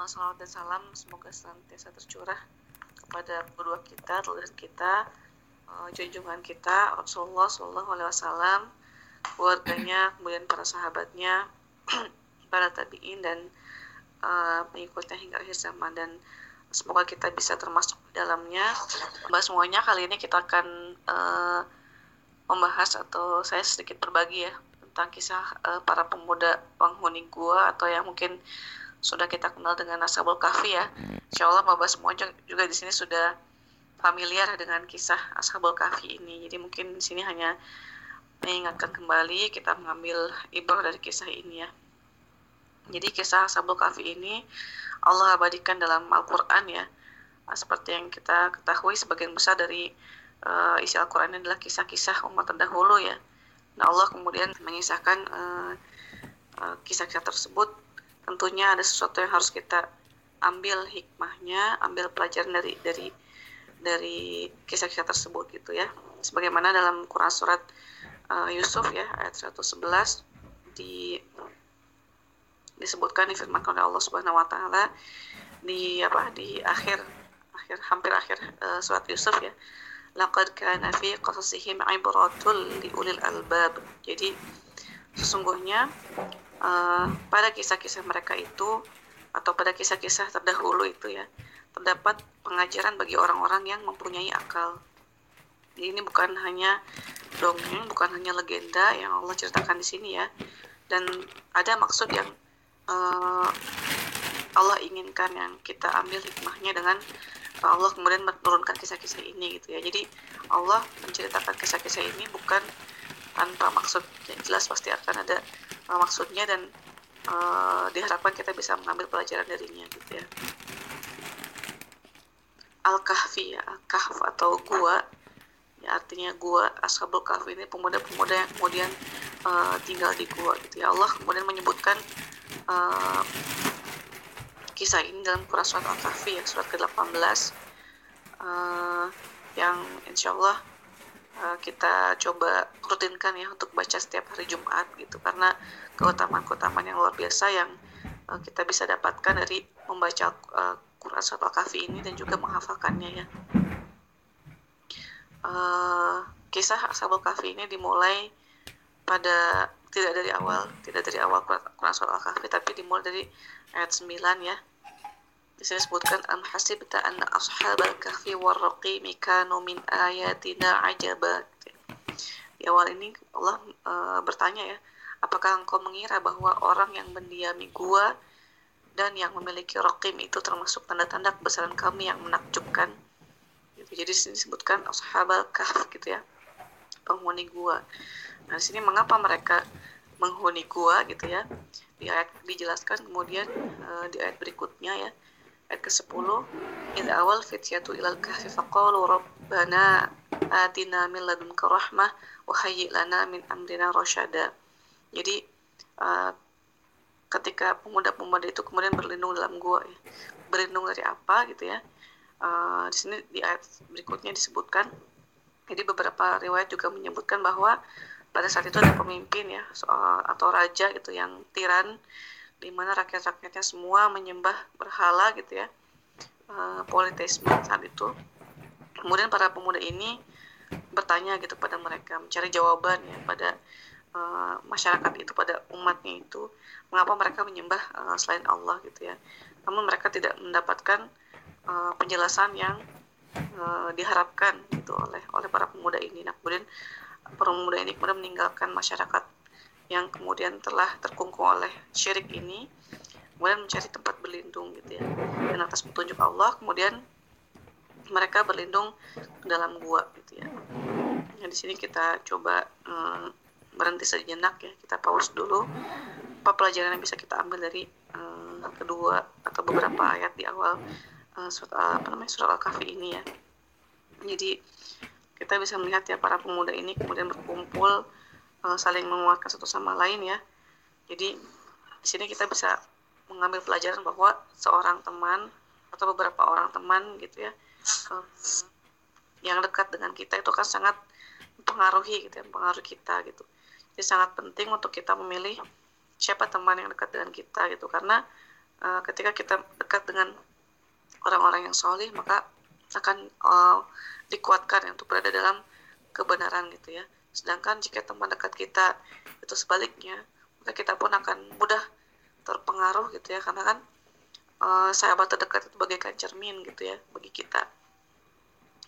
uh, salawat dan salam semoga senantiasa tercurah kepada kedua kita, teladan kita, uh, junjungan kita Rasulullah Shallallahu Alaihi Wasallam, keluarganya, kemudian para sahabatnya, para tabiin dan uh, pengikutnya hingga akhir zaman dan semoga kita bisa termasuk di dalamnya. Bahas semuanya kali ini kita akan uh, membahas atau saya sedikit berbagi ya tentang kisah uh, para pemuda penghuni gua atau yang mungkin sudah kita kenal dengan Ashabul Kahfi ya. Insya Allah Bapak semua juga di sini sudah familiar dengan kisah Ashabul Kahfi ini. Jadi mungkin di sini hanya mengingatkan kembali kita mengambil ibrah dari kisah ini ya. Jadi kisah Ashabul Kahfi ini Allah abadikan dalam Al-Qur'an ya. Nah, seperti yang kita ketahui sebagian besar dari uh, isi Al-Qur'an adalah kisah-kisah umat terdahulu ya. Nah, Allah kemudian mengisahkan uh, uh, kisah-kisah tersebut tentunya ada sesuatu yang harus kita ambil hikmahnya, ambil pelajaran dari dari dari kisah-kisah tersebut gitu ya. Sebagaimana dalam Quran surat uh, Yusuf ya ayat 111 di disebutkan difirmankan oleh Allah Subhanahu wa taala di apa di akhir akhir hampir akhir uh, surat Yusuf ya. Laqad kana fi qasasihim ibratul li ulil albab. Jadi sesungguhnya uh, pada kisah-kisah mereka itu atau pada kisah-kisah terdahulu itu ya terdapat pengajaran bagi orang-orang yang mempunyai akal. Jadi ini bukan hanya dongeng, bukan hanya legenda yang Allah ceritakan di sini ya, dan ada maksud yang uh, Allah inginkan yang kita ambil hikmahnya dengan Allah kemudian menurunkan kisah-kisah ini gitu ya. Jadi Allah menceritakan kisah-kisah ini bukan tanpa maksud yang jelas pasti akan ada uh, maksudnya dan uh, diharapkan kita bisa mengambil pelajaran darinya gitu ya. Al-kahfi ya kahf atau gua. Ya artinya gua ashabul kahfi ini pemuda-pemuda yang kemudian uh, tinggal di gua gitu ya. Allah kemudian menyebutkan uh, kisah ini dalam Quran surat al-kahfi ya surat ke-18 uh, yang insya Allah Eh, kita coba rutinkan ya untuk baca setiap hari Jumat gitu. Karena keutamaan-keutamaan yang luar biasa yang uh, kita bisa dapatkan dari membaca uh, Quran surat Al-Kahfi ini dan juga menghafalkannya ya. Uh, kisah Ashabul Kahfi ini dimulai pada tidak dari awal, tidak dari awal Quran surat Al-Kahfi tapi dimulai dari ayat 9 ya di sini disebutkan am hasibta anna ashabal kahfi warraqimi kanu min ayatina ajaba di awal ini Allah e, bertanya ya apakah engkau mengira bahwa orang yang mendiami gua dan yang memiliki rokim itu termasuk tanda-tanda kebesaran kami yang menakjubkan? Gitu. jadi di sini disebutkan ashabal kahf gitu ya penghuni gua. Nah di sini mengapa mereka menghuni gua gitu ya? Di ayat dijelaskan kemudian e, di ayat berikutnya ya. Ayat ke-10 in awal fityatu ilal kahfi faqalu rabbana atina min ladunka rahmah wa hayyi lana min amrina rasyada jadi uh, ketika pemuda-pemuda itu kemudian berlindung dalam gua ya. berlindung dari apa gitu ya uh, di sini di ayat berikutnya disebutkan jadi beberapa riwayat juga menyebutkan bahwa pada saat itu ada pemimpin ya soal atau raja gitu yang tiran di mana rakyat-rakyatnya semua menyembah berhala gitu ya uh, politeisme saat itu kemudian para pemuda ini bertanya gitu pada mereka mencari jawaban ya pada uh, masyarakat itu pada umatnya itu mengapa mereka menyembah uh, selain Allah gitu ya. Namun mereka tidak mendapatkan uh, penjelasan yang uh, diharapkan gitu oleh oleh para pemuda ini. Nah kemudian para pemuda ini kemudian meninggalkan masyarakat yang kemudian telah terkungkung oleh syirik ini kemudian mencari tempat berlindung gitu ya dan atas petunjuk Allah kemudian mereka berlindung dalam gua gitu ya. Nah, di sini kita coba um, berhenti sejenak ya kita pause dulu apa pelajaran yang bisa kita ambil dari um, kedua atau beberapa ayat di awal uh, surat apa namanya surat al-kahfi ini ya jadi kita bisa melihat ya para pemuda ini kemudian berkumpul uh, saling menguatkan satu sama lain ya. Jadi di sini kita bisa mengambil pelajaran bahwa seorang teman atau beberapa orang teman gitu ya uh, yang dekat dengan kita itu kan sangat mempengaruhi gitu ya, mempengaruhi kita gitu. Jadi sangat penting untuk kita memilih siapa teman yang dekat dengan kita gitu. Karena uh, ketika kita dekat dengan orang-orang yang soleh maka akan uh, dikuatkan untuk berada dalam kebenaran gitu ya. Sedangkan jika teman dekat kita itu sebaliknya maka kita pun akan mudah terpengaruh gitu ya. Karena kan uh, sahabat terdekat itu bagaikan cermin gitu ya bagi kita.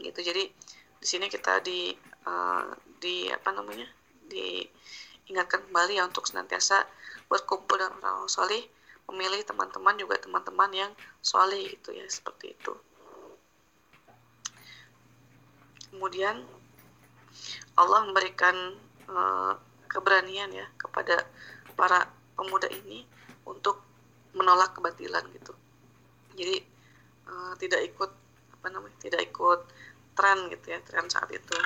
Gitu. Jadi di sini kita di uh, di apa namanya diingatkan kembali ya untuk senantiasa berkumpul dengan orang-orang soleh memilih teman-teman juga teman-teman yang soleh gitu ya seperti itu. Kemudian Allah memberikan uh, keberanian ya kepada para pemuda ini untuk menolak kebatilan gitu. Jadi uh, tidak ikut apa namanya tidak ikut tren gitu ya tren saat itu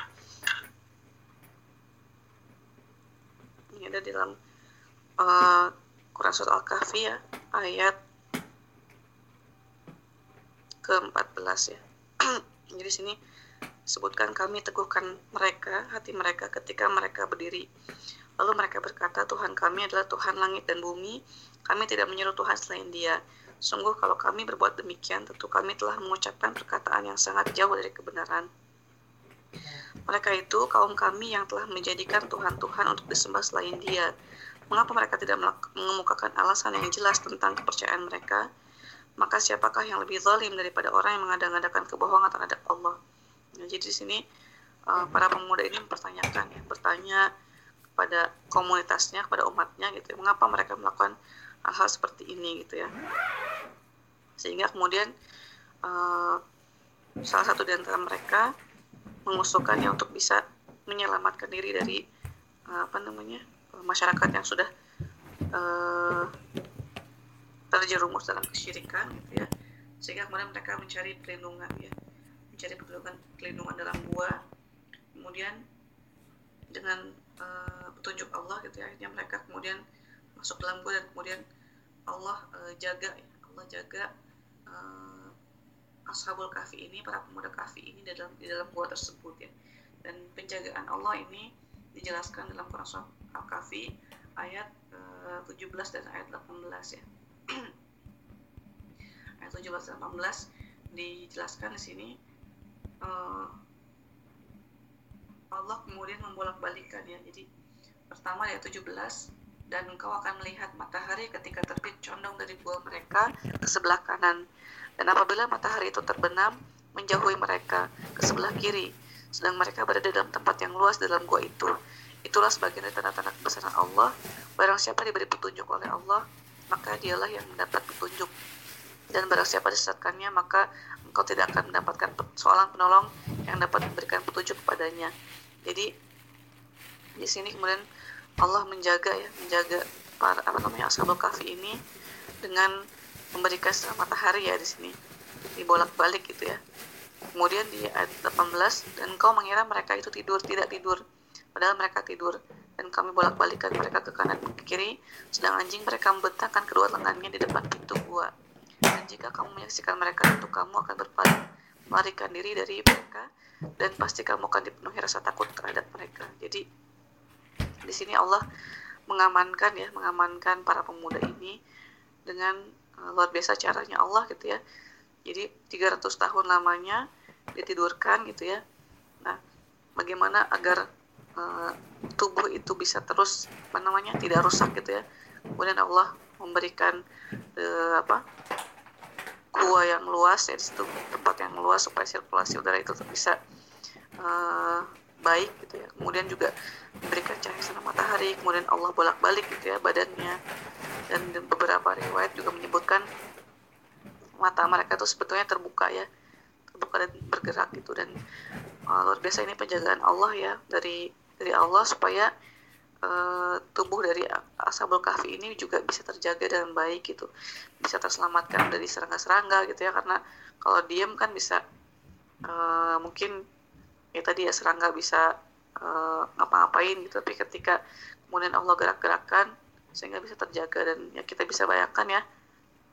ini ada di dalam uh, Quran surat Al-Kahfi ya ayat ke-14 ya. Jadi sini sebutkan kami teguhkan mereka hati mereka ketika mereka berdiri. Lalu mereka berkata Tuhan kami adalah Tuhan langit dan bumi. Kami tidak menyeru Tuhan selain dia. Sungguh kalau kami berbuat demikian, tentu kami telah mengucapkan perkataan yang sangat jauh dari kebenaran. Mereka itu kaum kami yang telah menjadikan Tuhan-Tuhan untuk disembah selain dia. Mengapa mereka tidak mengemukakan alasan yang jelas tentang kepercayaan mereka? Maka siapakah yang lebih zalim daripada orang yang mengadakan kebohongan terhadap Allah? Nah, jadi di sini uh, para pemuda ini mempertanyakan, ya, bertanya kepada komunitasnya, kepada umatnya, gitu. Ya, mengapa mereka melakukan hal-hal seperti ini, gitu ya? sehingga kemudian uh, salah satu di antara mereka mengusulkannya untuk bisa menyelamatkan diri dari uh, apa namanya masyarakat yang sudah uh, terjerumus dalam kesyirikan gitu ya. Sehingga kemudian mereka mencari perlindungan ya mencari perlindungan perlindungan dalam gua. Kemudian dengan uh, petunjuk Allah gitu ya akhirnya mereka kemudian masuk dalam gua dan kemudian Allah uh, jaga ya Allah jaga uh, ashabul kahfi ini para pemuda kahfi ini dalam di dalam gua tersebut ya. Dan penjagaan Allah ini dijelaskan dalam Quran Surah Al-Kahfi ayat uh, eh, 17 dan ayat 18 ya. Ayat 17 dan 18 dijelaskan di sini uh, Allah kemudian membolak-balikan ya. Jadi pertama ayat 17 dan engkau akan melihat matahari ketika terbit condong dari gua mereka ke sebelah kanan dan apabila matahari itu terbenam menjauhi mereka ke sebelah kiri sedang mereka berada dalam tempat yang luas dalam gua itu. Itulah sebagian dari tanda-tanda kebesaran Allah. Barang siapa diberi petunjuk oleh Allah maka dialah yang mendapat petunjuk. Dan barang siapa disesatkannya maka engkau tidak akan mendapatkan seorang penolong yang dapat memberikan petunjuk kepadanya. Jadi di sini kemudian Allah menjaga ya menjaga para apa namanya ashabul kahfi ini dengan memberikan matahari ya di sini. Dibolak-balik gitu ya. Kemudian di ayat 18 dan kau mengira mereka itu tidur tidak tidur. Padahal mereka tidur. Dan kami bolak-balikan mereka ke kanan ke kiri sedang anjing mereka membentangkan kedua lengannya di depan pintu gua. Dan jika kamu menyaksikan mereka tentu kamu akan berpaling. Melarikan diri dari mereka dan pasti kamu akan dipenuhi rasa takut terhadap mereka. Jadi di sini Allah mengamankan ya mengamankan para pemuda ini dengan luar biasa caranya Allah gitu ya. Jadi 300 tahun lamanya ditidurkan gitu ya. Nah bagaimana agar uh, tubuh itu bisa terus apa namanya tidak rusak gitu ya. Kemudian Allah memberikan uh, apa gua yang luas ya di situ tempat yang luas supaya sirkulasi udara itu bisa uh, baik gitu ya. Kemudian juga diberikan cahaya sinar matahari kemudian Allah bolak-balik gitu ya badannya. Dan beberapa riwayat juga menyebutkan mata mereka itu sebetulnya terbuka ya terbuka dan bergerak gitu. Dan uh, luar biasa ini penjagaan Allah ya dari dari Allah supaya uh, tubuh dari ashabul kahfi ini juga bisa terjaga dengan baik gitu. Bisa terselamatkan dari serangga-serangga gitu ya karena kalau diam kan bisa uh, mungkin ya tadi ya serangga bisa uh, ngapa-ngapain gitu. Tapi ketika kemudian Allah gerak-gerakan sehingga bisa terjaga dan ya kita bisa bayangkan ya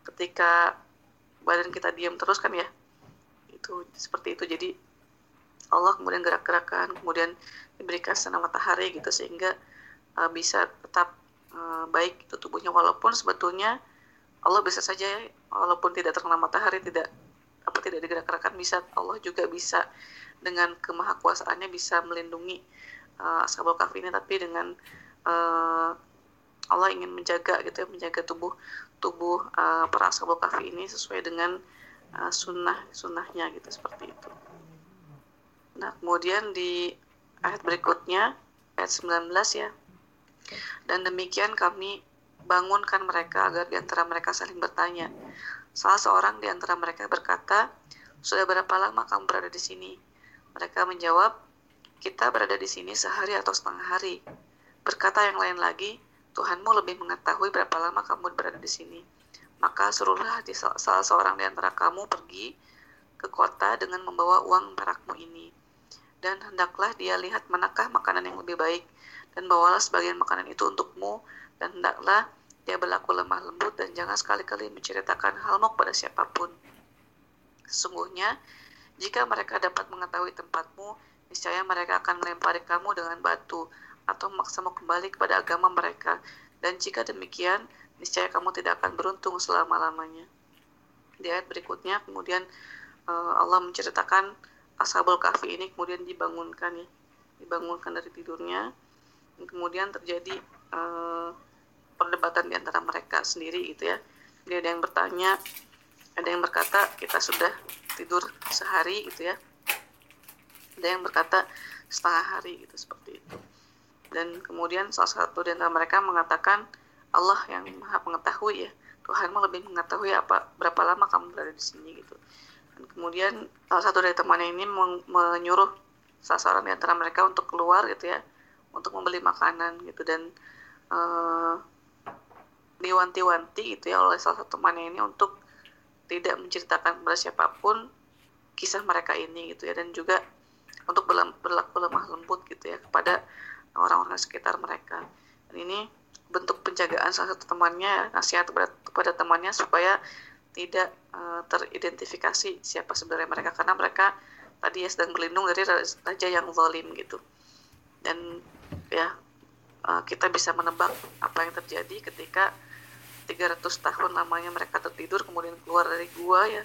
ketika badan kita diam terus kan ya itu seperti itu. Jadi Allah kemudian gerak-gerakan kemudian diberikan sinar matahari gitu sehingga uh, bisa tetap uh, baik itu tubuhnya. Walaupun sebetulnya Allah bisa saja walaupun tidak terkena matahari tidak apa tidak digerak-gerakan bisa Allah juga bisa dengan kemahakuasaannya bisa melindungi uh, ashabul kahfi ini tapi dengan uh, Allah ingin menjaga gitu ya menjaga tubuh tubuh uh, para ashabul kahfi ini sesuai dengan uh, sunnah sunnahnya gitu seperti itu. Nah kemudian di ayat berikutnya ayat 19 ya dan demikian kami bangunkan mereka agar di antara mereka saling bertanya. Salah seorang di antara mereka berkata, "Sudah berapa lama kamu berada di sini?" Mereka menjawab, "Kita berada di sini sehari atau setengah hari." Berkata yang lain lagi, "Tuhanmu lebih mengetahui berapa lama kamu berada di sini." Maka suruhlah di salah seorang di antara kamu pergi ke kota dengan membawa uang perakmu ini. Dan hendaklah dia lihat manakah makanan yang lebih baik, dan bawalah sebagian makanan itu untukmu dan hendaklah dia berlaku lemah lembut dan jangan sekali-kali menceritakan hal mau pada siapa pun. Sesungguhnya, jika mereka dapat mengetahui tempatmu, niscaya mereka akan melempari kamu dengan batu atau memaksamu kembali kepada agama mereka. Dan jika demikian, niscaya kamu tidak akan beruntung selama-lamanya. Di ayat berikutnya, kemudian uh, Allah menceritakan Ashabul Kahfi ini kemudian dibangunkan ya, dibangunkan dari tidurnya. Kemudian terjadi uh, perdebatan di antara mereka sendiri gitu ya. Dia ada yang bertanya, ada yang berkata kita sudah tidur sehari gitu ya. Ada yang berkata setengah hari gitu seperti itu. Dan kemudian salah satu di antara mereka mengatakan Allah yang maha mengetahui ya. Tuhanmu lebih mengetahui apa berapa lama kamu berada di sini gitu. Dan kemudian salah satu dari temannya ini menyuruh salah seorang di antara mereka untuk keluar gitu ya, untuk membeli makanan gitu dan uh, diwanti-wanti gitu ya oleh salah satu temannya ini untuk tidak menceritakan kepada siapa pun kisah mereka ini gitu ya. Dan juga untuk berlaku lemah lembut gitu ya kepada orang-orang sekitar mereka. Dan ini bentuk penjagaan salah satu temannya nasihat kepada, kepada temannya supaya tidak uh, teridentifikasi siapa sebenarnya mereka. Karena mereka tadi ya sedang berlindung dari raja yang zalim gitu. Dan ya uh, kita bisa menebak apa yang terjadi ketika 300 tahun lamanya mereka tertidur kemudian keluar dari gua ya.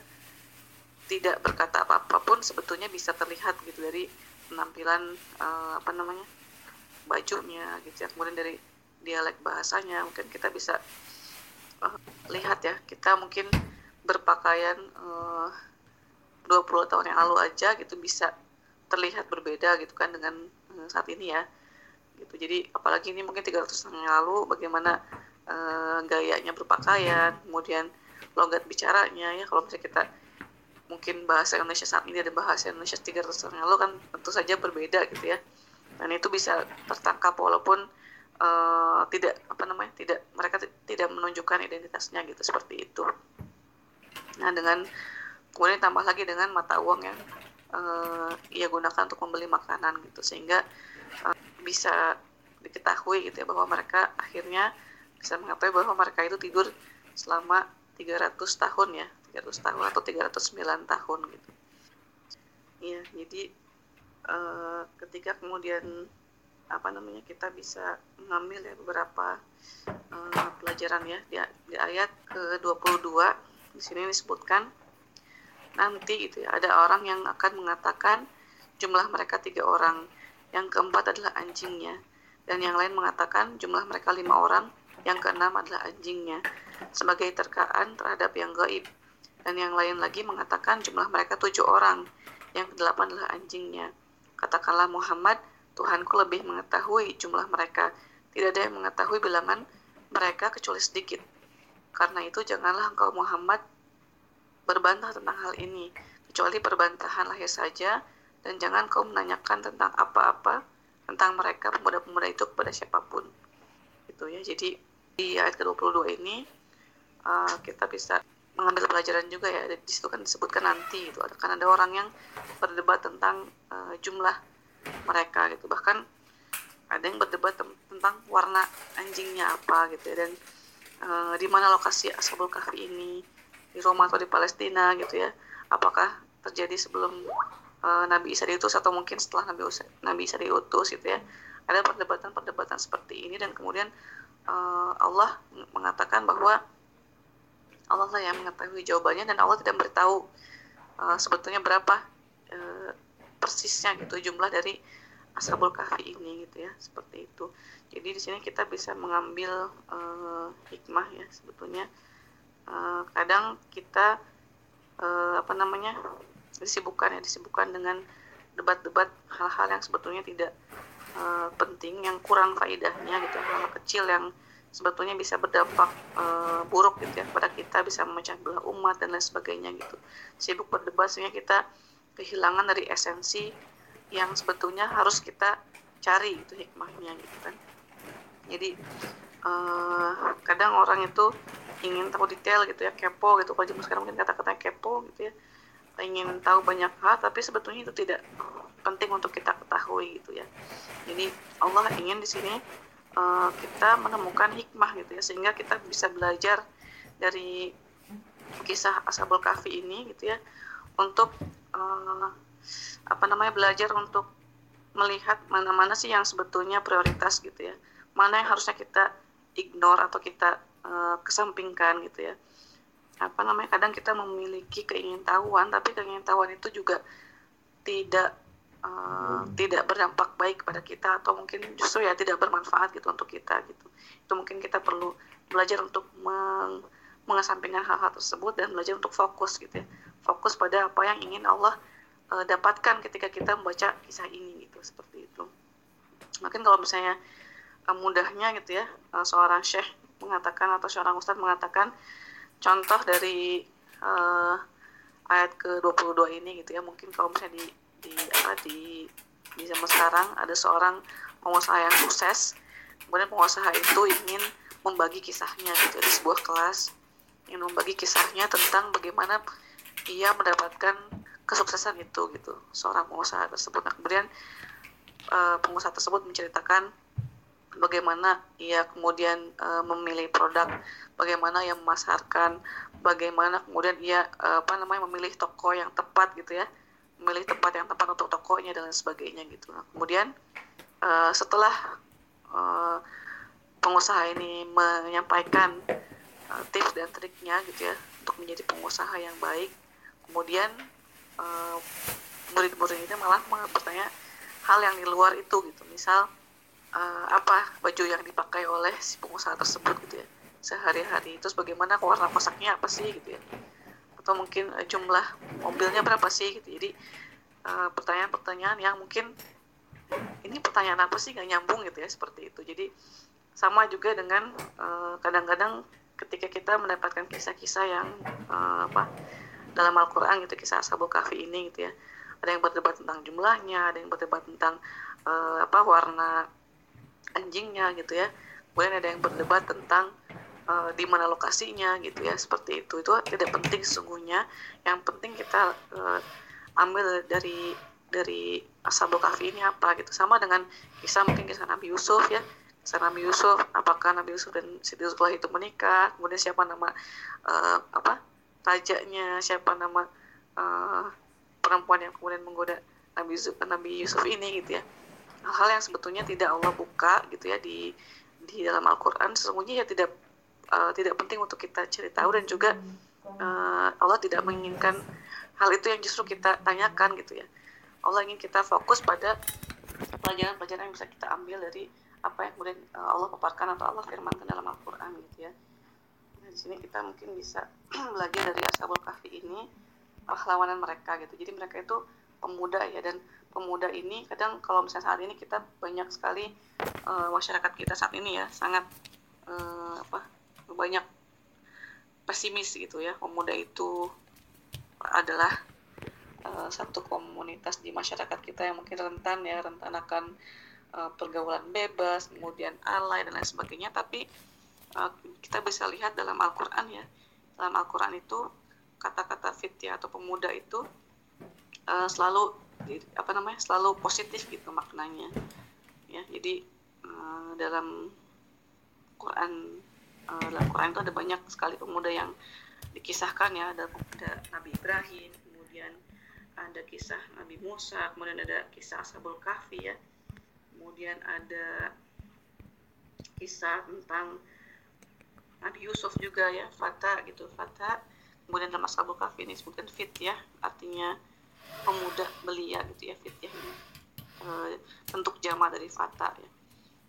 Tidak berkata apa-apapun sebetulnya bisa terlihat gitu dari penampilan uh, apa namanya bajunya gitu ya. Kemudian dari dialek bahasanya mungkin kita bisa uh, lihat ya. Kita mungkin berpakaian uh, 20 tahun yang lalu aja gitu bisa terlihat berbeda gitu kan dengan saat ini ya. Gitu. Jadi apalagi ini mungkin 300 tahun yang lalu bagaimana uh, gayanya berpakaian, kemudian logat bicaranya ya. Kalau misalnya kita mungkin bahasa Indonesia saat ini ada bahasa Indonesia 300 tahun lalu kan tentu saja berbeda gitu ya. Dan itu bisa tertangkap walaupun uh, tidak apa namanya tidak mereka tidak menunjukkan identitasnya gitu seperti itu. Nah dengan kemudian tambah lagi dengan mata uang yang uh, ia gunakan untuk membeli makanan gitu. Sehingga uh, bisa diketahui gitu ya bahwa mereka akhirnya bisa mengetahui bahwa mereka itu tidur selama 300 tahun ya 300 tahun atau 309 tahun gitu. Ya jadi uh, ketika kemudian apa namanya kita bisa mengambil ya beberapa uh, pelajaran ya di, di ayat ke 22 di sini disebutkan nanti itu ya ada orang yang akan mengatakan jumlah mereka tiga orang. Yang keempat adalah anjingnya. Dan yang lain mengatakan jumlah mereka lima orang yang keenam adalah anjingnya sebagai terkaan terhadap yang gaib. Dan yang lain lagi mengatakan jumlah mereka tujuh orang. Yang kedelapan adalah anjingnya. Katakanlah Muhammad, Tuhanku lebih mengetahui jumlah mereka. Tidak ada yang mengetahui bilangan mereka kecuali sedikit. Karena itu janganlah engkau Muhammad berbantah tentang hal ini, kecuali perbantahan lahir saja, dan jangan kau menanyakan tentang apa-apa tentang mereka pemuda-pemuda itu kepada siapa pun. Itu ya. Jadi di ayat ke-22 ini uh, kita bisa mengambil pelajaran juga ya. Di situ kan disebutkan nanti itu akan ada orang yang berdebat tentang uh, jumlah mereka gitu. Bahkan ada yang berdebat tentang warna anjingnya apa gitu ya. Dan uh, di mana lokasi Ashabul Kahfi ini? Di Roma atau di Palestina gitu ya. Apakah terjadi sebelum uh, Nabi Isa diutus atau mungkin setelah Nabi Isa, Nabi Isa diutus gitu ya? Ada perdebatan-perdebatan seperti ini dan kemudian uh, Allah mengatakan bahwa Allah lah yang mengetahui jawabannya dan Allah tidak beritahu uh, sebetulnya berapa uh, persisnya gitu jumlah dari ashabul kahfi ini gitu ya seperti itu. Jadi di sini kita bisa mengambil uh, hikmah ya sebetulnya. Uh, kadang kita uh, apa namanya disibukkan ya disibukkan dengan debat-debat hal-hal yang sebetulnya tidak uh, penting yang kurang faedahnya gitu hal kecil yang sebetulnya bisa berdampak uh, buruk gitu ya pada kita bisa memecah belah umat dan lain sebagainya gitu. Sibuk berdebat sehingga kita kehilangan dari esensi yang sebetulnya harus kita cari itu hikmahnya gitu kan. Jadi uh, kadang orang itu ingin tahu detail gitu ya kepo gitu. Kalau zaman sekarang mungkin kata-kata kepo gitu ya ingin tahu banyak hal tapi sebetulnya itu tidak penting untuk kita ketahui gitu ya. Jadi Allah ingin di sini uh, kita menemukan hikmah gitu ya sehingga kita bisa belajar dari kisah Ashabul Kahfi ini gitu ya untuk uh, apa namanya belajar untuk melihat mana-mana sih yang sebetulnya prioritas gitu ya. Mana yang harusnya kita ignore atau kita uh, kesampingkan gitu ya apa namanya kadang kita memiliki keingintahuan tapi keingintahuan itu juga tidak uh, hmm. tidak berdampak baik pada kita atau mungkin justru ya tidak bermanfaat gitu untuk kita gitu. Itu mungkin kita perlu belajar untuk meng mengesampingkan hal-hal tersebut dan belajar untuk fokus gitu ya. Fokus pada apa yang ingin Allah uh, dapatkan ketika kita membaca kisah ini gitu seperti itu. Mungkin kalau misalnya uh, mudahnya gitu ya uh, seorang syekh mengatakan atau seorang ustadz mengatakan contoh dari uh, ayat ke-22 ini gitu ya. Mungkin kalau misalnya di di apa di di zaman sekarang ada seorang pengusaha yang sukses kemudian pengusaha itu ingin membagi kisahnya gitu di sebuah kelas. Ingin membagi kisahnya tentang bagaimana ia mendapatkan kesuksesan itu gitu seorang pengusaha tersebut. Nah kemudian uh, pengusaha tersebut menceritakan bagaimana ia kemudian uh, memilih produk, bagaimana ia memasarkan, bagaimana kemudian ia uh, apa namanya memilih toko yang tepat gitu ya, memilih tempat yang tepat untuk tokonya dan sebagainya gitu. Nah, kemudian uh, setelah uh, pengusaha ini menyampaikan uh, tips dan triknya gitu ya untuk menjadi pengusaha yang baik, kemudian uh, murid-murid ini malah bertanya hal yang di luar itu gitu, misal uh, apa baju yang dipakai oleh si pengusaha tersebut gitu ya sehari-hari. Terus bagaimana warna kosaknya apa sih gitu ya? Atau mungkin uh, jumlah mobilnya berapa sih gitu. Jadi pertanyaan pertanyaan-pertanyaan yang mungkin ini pertanyaan apa sih nggak nyambung gitu ya seperti itu. Jadi sama juga dengan kadang-kadang uh, ketika kita mendapatkan kisah-kisah yang uh, apa dalam Al-Quran gitu kisah Ashabul Kahfi ini gitu ya. Ada yang berdebat tentang jumlahnya ada yang berdebat tentang uh, apa warna anjingnya gitu ya. Kemudian ada yang berdebat tentang uh, di mana lokasinya gitu ya seperti itu. Itu tidak penting sesungguhnya. Yang penting kita uh, ambil dari dari Ashabul Kahfi ini apa gitu. Sama dengan kisah mungkin kisah Nabi Yusuf ya. Kisah Nabi Yusuf apakah Nabi Yusuf dan Siti itu menikah? Kemudian siapa nama uh, apa rajanya? Siapa nama uh, perempuan yang kemudian menggoda Nabi Yusuf Nabi Yusuf ini gitu ya hal-hal yang sebetulnya tidak Allah buka gitu ya di di dalam Al-Qur'an sesungguhnya ya tidak uh, tidak penting untuk kita cari tahu dan juga uh, Allah tidak menginginkan hal itu yang justru kita tanyakan gitu ya. Allah ingin kita fokus pada pelajaran-pelajaran yang bisa kita ambil dari apa yang kemudian uh, Allah paparkan atau Allah firmankan dalam Al-Qur'an gitu ya. Nah, di sini kita mungkin bisa belajar dari Ashabul Kahfi ini pahlawanan mereka gitu. Jadi mereka itu pemuda ya dan pemuda ini kadang kalau misalnya saat ini kita banyak sekali uh, masyarakat kita saat ini ya sangat uh, apa banyak pesimis gitu ya. Pemuda itu adalah uh, satu komunitas di masyarakat kita yang mungkin rentan ya rentan akan uh, pergaulan bebas kemudian alay dan lain sebagainya. Tapi uh, kita bisa lihat dalam Al-Quran ya dalam Al-Quran itu kata-kata fitya atau pemuda itu uh, selalu apa namanya selalu positif gitu maknanya. Ya jadi uh, dalam Quran uh, dalam Quran itu ada banyak sekali pemuda yang dikisahkan ya. Ada, ada Nabi Ibrahim kemudian ada kisah Nabi Musa kemudian ada kisah Ashabul Kahfi ya. Kemudian ada kisah tentang Nabi Yusuf juga ya Fata gitu Fata. Kemudian dalam Ashabul Kahfi ini disebutkan fit ya artinya pemuda belia gitu ya fit ya. Ini e, bentuk jama dari Fata ya.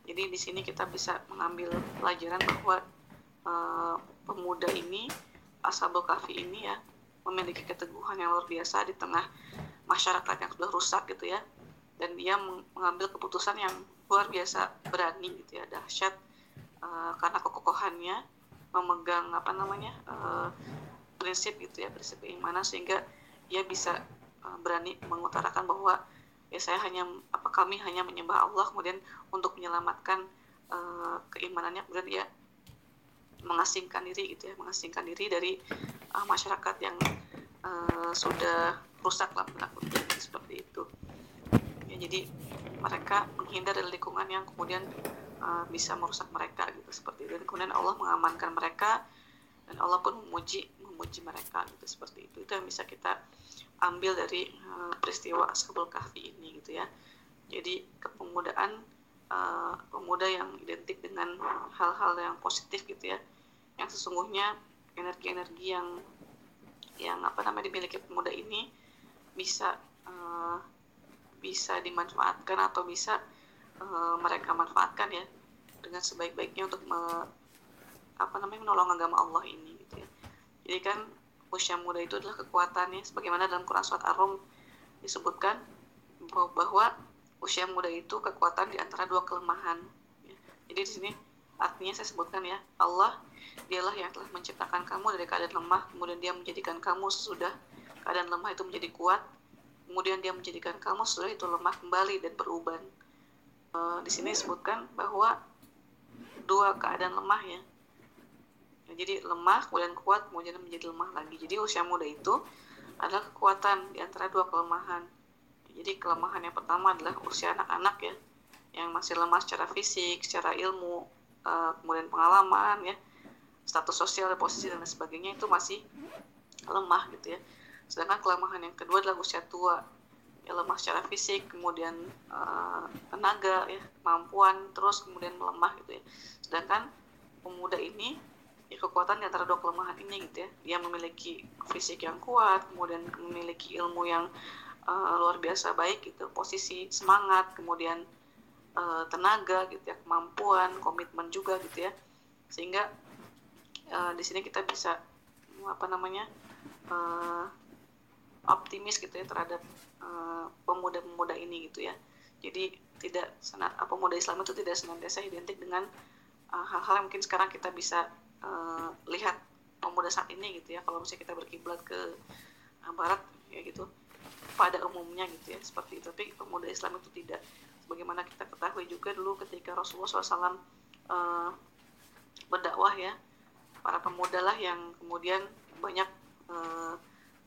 Jadi di sini kita bisa mengambil pelajaran bahwa e, pemuda ini Ashabul Kahfi ini ya memiliki keteguhan yang luar biasa di tengah masyarakat yang sudah rusak gitu ya. Dan dia mengambil keputusan yang luar biasa berani gitu ya dahsyat. Uh, karena kekokohannya memegang apa namanya uh, prinsip gitu ya prinsip keimanan sehingga dia bisa uh, berani mengutarakan bahwa ya saya hanya apa kami hanya menyembah Allah kemudian untuk menyelamatkan uh, keimanannya kemudian dia mengasingkan diri gitu ya mengasingkan diri dari uh, masyarakat yang uh, sudah rusak lah seperti itu. Ya jadi mereka menghindar dari lingkungan yang kemudian uh, bisa merusak mereka gitu seperti itu. Dan kemudian Allah mengamankan mereka dan Allah pun memuji memuji mereka gitu seperti itu. Itu yang bisa kita ambil dari uh, peristiwa Ashabul Kahfi ini gitu ya jadi kepemudaan uh, pemuda yang identik dengan hal-hal yang positif gitu ya yang sesungguhnya energi-energi yang yang apa namanya dimiliki pemuda ini bisa uh, bisa dimanfaatkan atau bisa uh, mereka manfaatkan ya dengan sebaik-baiknya untuk me, apa namanya menolong agama Allah ini gitu ya. Jadi kan usia muda itu adalah kekuatannya sebagaimana dalam Quran surat Ar-Rum disebutkan bahwa usia muda itu kekuatan di antara dua kelemahan. Ya. Jadi di sini artinya saya sebutkan ya Allah dialah yang telah menciptakan kamu dari keadaan lemah kemudian dia menjadikan kamu sesudah keadaan lemah itu menjadi kuat kemudian dia menjadikan kamu sesudah itu lemah kembali dan beruban e, di sini disebutkan bahwa dua keadaan lemah ya. Jadi lemah kemudian kuat kemudian menjadi lemah lagi. Jadi usia muda itu adalah kekuatan di antara dua kelemahan. Jadi kelemahan yang pertama adalah usia anak-anak ya yang masih lemah secara fisik secara ilmu uh, kemudian pengalaman ya status sosial posisi dan sebagainya itu masih lemah gitu ya. Sedangkan kelemahan yang kedua adalah usia tua. Ya lemah secara fisik kemudian uh, tenaga ya kemampuan terus kemudian melemah gitu ya. Sedangkan pemuda ini ya kekuatan di antara dua kelemahan ini gitu ya. Dia memiliki fisik yang kuat kemudian memiliki ilmu yang uh, luar biasa baik gitu. Posisi semangat kemudian uh, tenaga gitu ya kemampuan komitmen juga gitu ya. Sehingga uh, di sini kita bisa apa namanya uh, optimis gitu ya terhadap pemuda-pemuda uh, ini gitu ya. Jadi tidak senat pemuda Islam itu tidak senantiasa identik dengan hal-hal uh, yang mungkin sekarang kita bisa uh, lihat pemuda saat ini gitu ya. Kalau misalnya kita berkiblat ke uh, barat ya gitu pada umumnya gitu ya seperti itu. Tapi pemuda Islam itu tidak. Bagaimana kita ketahui juga dulu ketika Rasulullah SAW uh, berdakwah ya para pemuda lah yang kemudian banyak e,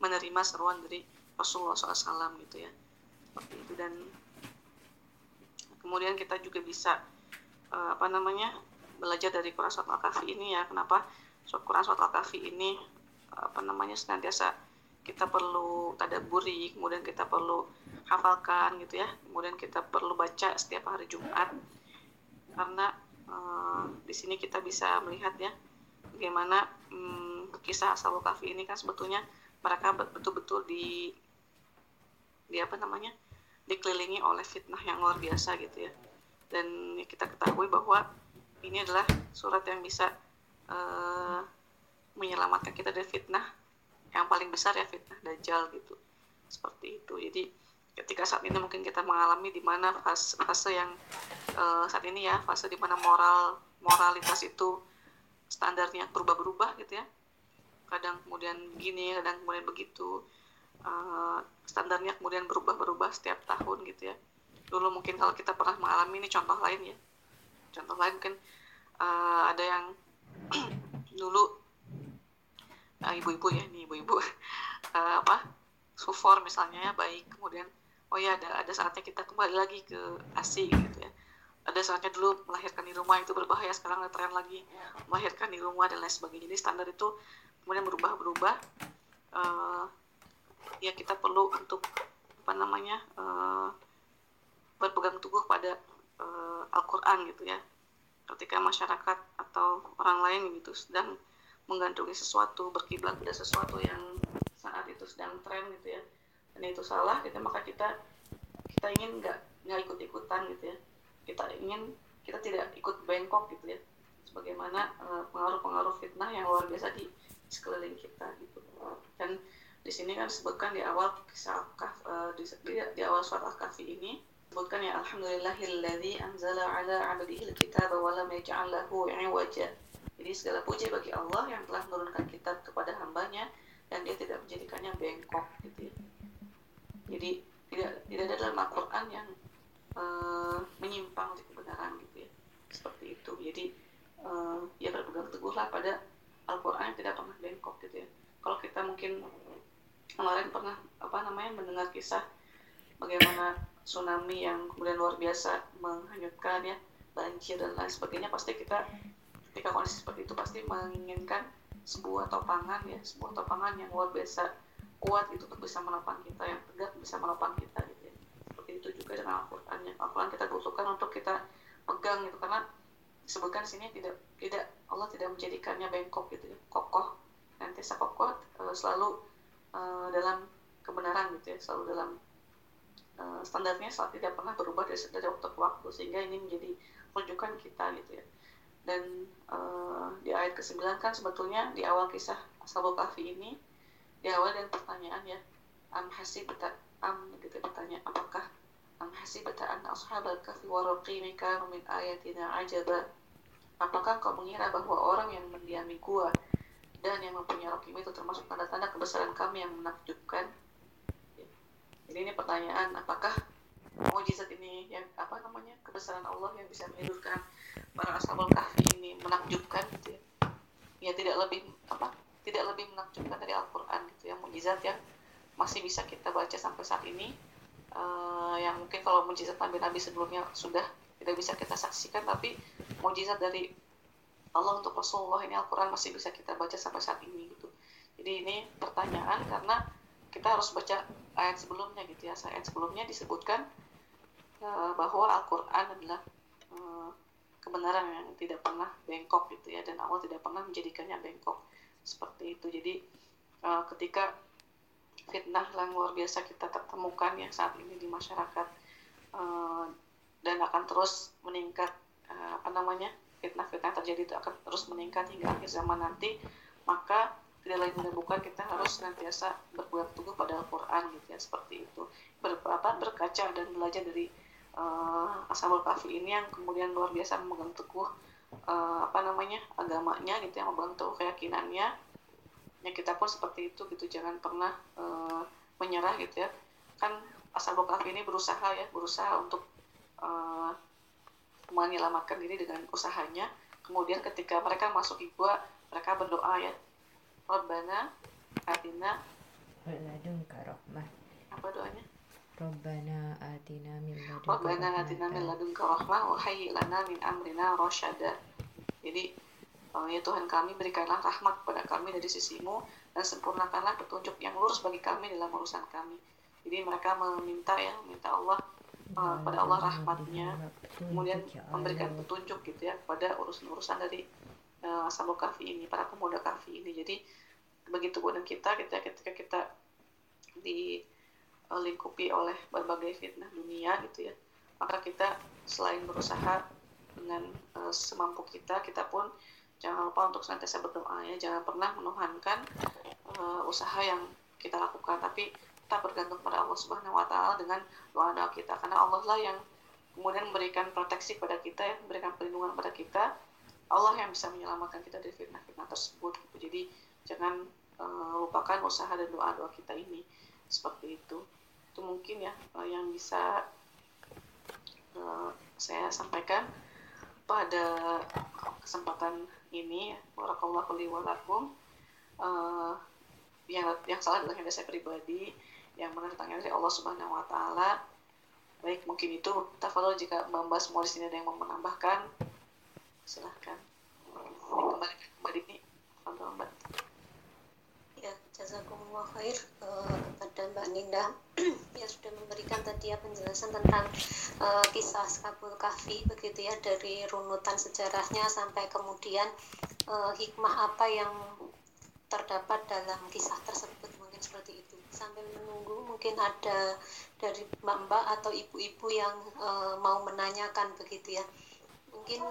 menerima seruan dari Rasulullah SAW gitu ya. Seperti itu. Dan kemudian kita juga bisa e, apa namanya belajar dari Quran Surat Al-Kahfi ini ya. Kenapa Quran Surat Al-Kahfi ini apa namanya senantiasa kita perlu tadaburi kemudian kita perlu hafalkan gitu ya. Kemudian kita perlu baca setiap hari Jumat. Karena e, di sini kita bisa melihat ya bagaimana hmm, kisah Ashabul Kahfi ini kan sebetulnya mereka betul-betul di di apa namanya dikelilingi oleh fitnah yang luar biasa gitu ya. Dan kita ketahui bahwa ini adalah surat yang bisa uh, menyelamatkan kita dari fitnah. Yang paling besar ya fitnah dajjal gitu. Seperti itu. Jadi ketika saat ini mungkin kita mengalami di mana fase, fase yang uh, saat ini ya fase di mana moral moralitas itu standarnya berubah-berubah gitu ya. Kadang kemudian begini kadang kemudian begitu. Uh, standarnya kemudian berubah-berubah setiap tahun gitu ya. Dulu mungkin kalau kita pernah mengalami ini contoh lain ya contoh lain mungkin uh, ada yang dulu uh, ibu-ibu ya nih ibu-ibu uh, apa sufor misalnya ya baik kemudian oh ya ada ada saatnya kita kembali lagi ke asi gitu ya. Ada saatnya dulu melahirkan di rumah itu berbahaya sekarang ada tren lagi melahirkan di rumah dan lain sebagainya. Jadi standar itu kemudian berubah-berubah uh, ya kita perlu untuk apa namanya uh, berpegang teguh pada uh, Al-Quran gitu ya. Ketika masyarakat atau orang lain gitu sedang menggantunggi sesuatu berkiblat pada sesuatu yang saat itu sedang tren gitu ya dan itu salah gitu maka kita kita ingin nggak nggak ikut ikutan gitu ya. Kita ingin kita tidak ikut bengkok gitu ya. Sebagaimana uh, pengaruh-pengaruh fitnah yang luar biasa di sekeliling kita gitu. Dan di sini kan disebutkan di awal kisah uh, di, di, di awal surat al-kahfi ini disebutkan ya alhamdulillahilladzi anzala ala 'abdihi al-kitaba wa lam yaj'al lahu 'iwaja. Jadi segala puji bagi Allah yang telah menurunkan kitab kepada hambanya dan dia tidak menjadikannya bengkok gitu ya. jadi tidak tidak ada dalam Al-Quran yang uh, menyimpang di kebenaran gitu ya. Seperti itu. Jadi uh, ya berpegang teguhlah pada Al-Quran yang tidak pernah bengkok gitu ya. Kalau kita mungkin kemarin pernah apa namanya mendengar kisah bagaimana tsunami yang kemudian luar biasa menghanyutkan ya banjir dan lain sebagainya pasti kita ketika kondisi seperti itu pasti menginginkan sebuah topangan ya sebuah topangan yang luar biasa kuat itu untuk bisa menopang kita yang tegak bisa menopang kita gitu ya. Seperti itu juga dengan Al-Quran yang kita butuhkan untuk kita pegang gitu karena disebutkan sini tidak tidak Allah tidak menjadikannya bengkok gitu ya kokoh. Nanti kokoh uh, selalu uh, dalam kebenaran gitu ya selalu dalam uh, standarnya selalu tidak pernah berubah dari, dari waktu ke waktu sehingga ini menjadi rujukan kita gitu ya. Dan uh, di ayat ke-9 kan sebetulnya di awal kisah Ashabul Kahfi ini di awal dan pertanyaan ya am hasibta am gitu bertanya apakah am hasibta an ashabal kahfi wa raqimika min ayatina ajaba? Apakah kau mengira bahwa orang yang mendiami gua dan yang mempunyai rokim itu termasuk tanda-tanda kebesaran kami yang menakjubkan jadi ini pertanyaan apakah mujizat ini yang apa namanya kebesaran Allah yang bisa menghidupkan para ashabul kahfi ini menakjubkan gitu ya? Ya tidak lebih apa tidak lebih menakjubkan dari Al-Quran gitu ya mujizat yang masih bisa kita baca sampai saat ini uh, yang mungkin kalau mujizat nabi-nabi sebelumnya sudah tidak bisa kita saksikan tapi mujizat dari Allah untuk Rasulullah ini Al-Quran masih bisa kita baca sampai saat ini gitu. Jadi ini pertanyaan karena kita harus baca ayat sebelumnya gitu ya. Ayat sebelumnya disebutkan uh, bahwa Al-Quran adalah uh, kebenaran yang tidak pernah bengkok gitu ya dan Allah tidak pernah menjadikannya bengkok seperti itu. Jadi uh, ketika fitnah yang luar biasa kita temukan yang saat ini di masyarakat uh, dan akan terus meningkat uh, apa namanya fitnah-fitnah terjadi itu akan terus meningkat hingga akhir zaman nanti maka tidak lain dan bukan kita harus senantiasa berpegang teguh pada Al-Quran gitu ya seperti itu. Ber, apa, berkaca dan belajar dari uh, Ashabul Kahfi ini yang kemudian luar biasa memegang teguh uh, apa namanya agamanya gitu yang memegang teguh keyakinannya. Ya kita pun seperti itu gitu. Jangan pernah uh, menyerah gitu ya. Kan Ashabul Kahfi ini berusaha ya berusaha untuk uh, menyelamatkan diri dengan usahanya. Kemudian ketika mereka masuk gua mereka berdoa ya Rabbana atina. Ladunka rahmah. Apa doanya? Rabbana atina min ladunka Rabbana atina min ladunka rahmah wa lana min amrina rasyada jadi ya Tuhan kami berikanlah rahmat kepada kami dari sisimu dan sempurnakanlah petunjuk yang lurus bagi kami dalam urusan kami. Jadi mereka meminta ya minta Allah uh, pada Allah rahmatnya. kemudian memberikan petunjuk gitu ya pada urusan-urusan dari uh, Ashabul Kahfi ini para pemuda Kahfi ini. Jadi begitu pun kita ketika ketika kita dilingkupi uh, oleh berbagai fitnah dunia gitu ya maka kita selain berusaha dengan uh, semampu kita kita pun jangan lupa untuk senantiasa berdoa ya. Jangan pernah menuhankan uh, usaha yang kita lakukan tapi kita bergantung pada Allah Subhanahu wa taala dengan doa-doa kita. Karena Allah lah yang kemudian memberikan proteksi pada kita ya, memberikan perlindungan pada kita. Allah yang bisa menyelamatkan kita dari fitnah-fitnah tersebut. Jadi jangan uh, lupakan usaha dan doa-doa kita ini seperti itu. Itu mungkin ya uh, yang bisa uh, saya sampaikan pada kesempatan ini. Warakallahu li yang yang salah adalah yang saya pribadi yang mana datangnya dari Allah Subhanahu wa taala. Baik, mungkin itu tafadhol jika Mbak semua di sini ada yang mau menambahkan. Silahkan. Kembali kembali ini. Tafadhol Mbak. Ya, jazakumullah khair uh, kepada Mbak Ninda yang sudah memberikan tadi ya penjelasan tentang uh, kisah Skabul Kahfi begitu ya dari runutan sejarahnya sampai kemudian uh, hikmah apa yang terdapat dalam kisah tersebut mungkin seperti itu sambil menunggu mungkin ada dari mbak-mbak atau ibu-ibu yang uh, mau menanyakan begitu ya mungkin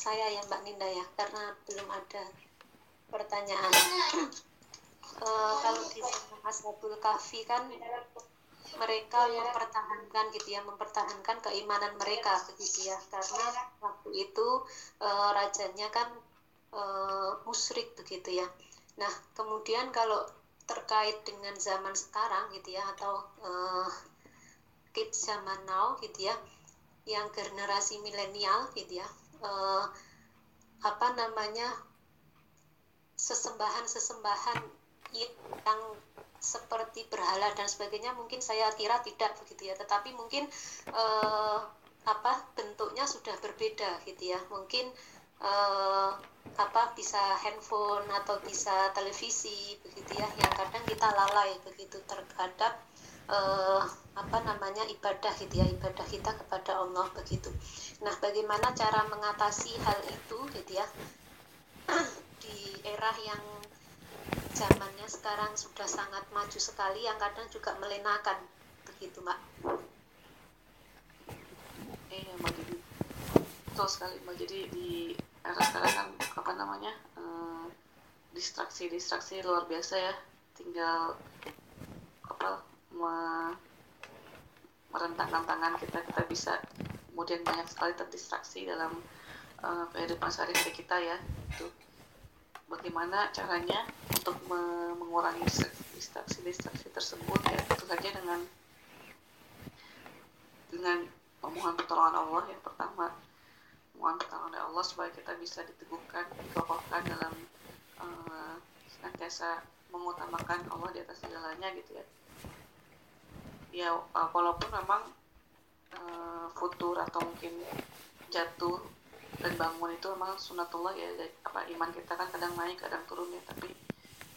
saya ya mbak Ninda ya karena belum ada pertanyaan. Uh, kalau di Ashabul Kahfi kan mereka mempertahankan gitu ya mempertahankan keimanan mereka begitu ya. Karena waktu itu uh, rajanya kan uh, musyrik begitu ya. Nah kemudian kalau terkait dengan zaman sekarang gitu ya atau uh, kids zaman now gitu ya yang generasi milenial gitu ya uh, apa namanya sesembahan-sesembahan yang seperti berhala dan sebagainya mungkin saya kira tidak begitu ya. Tetapi mungkin uh, apa bentuknya sudah berbeda gitu ya. Mungkin uh, apa bisa handphone atau bisa televisi begitu ya yang kadang kita lalai begitu terhadap uh, apa namanya ibadah gitu ya ibadah kita kepada Allah begitu. Nah bagaimana cara mengatasi hal itu gitu ya? Di era yang zamannya sekarang sudah sangat maju sekali yang kadang juga melenakan begitu mbak. Iya mbak jadi betul sekali mbak. Jadi di era sekarang kan apa namanya uh, distraksi distraksi luar biasa ya. Tinggal apa merentangkan tangan kita kita bisa kemudian banyak sekali terdistraksi dalam uh, kehidupan sehari-hari kita ya itu bagaimana caranya untuk me mengurangi distraksi-distraksi tersebut? Ya tentu saja dengan dengan memohon pertolongan Allah yang pertama. Mohon pertolongan dari Allah supaya kita bisa diteguhkan dikokohkan dalam uh, senantiasa mengutamakan Allah di atas segalanya gitu ya ya uh, walaupun memang uh, futur atau mungkin jatuh dan bangun itu memang sunatullah ya apa iman kita kan kadang naik kadang turun ya tapi